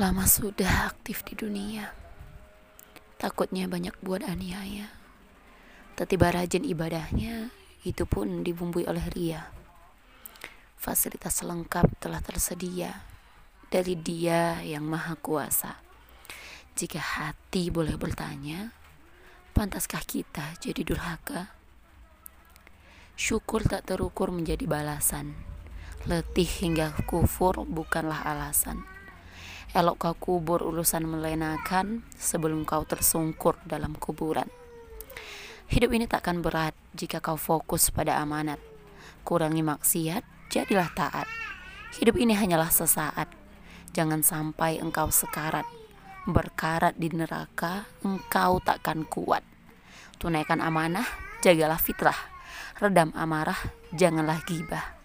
Lama sudah aktif di dunia. Takutnya banyak buat aniaya. Tiba rajin ibadahnya, itu pun dibumbui oleh ria. Fasilitas lengkap telah tersedia dari dia yang maha kuasa. Jika hati boleh bertanya, pantaskah kita jadi durhaka? Syukur tak terukur menjadi balasan. Letih hingga kufur bukanlah alasan. Elok kau kubur urusan melenakan sebelum kau tersungkur dalam kuburan. Hidup ini takkan berat jika kau fokus pada amanat. Kurangi maksiat, jadilah taat. Hidup ini hanyalah sesaat. Jangan sampai engkau sekarat. Berkarat di neraka, engkau takkan kuat. Tunaikan amanah, jagalah fitrah. Redam amarah, janganlah gibah.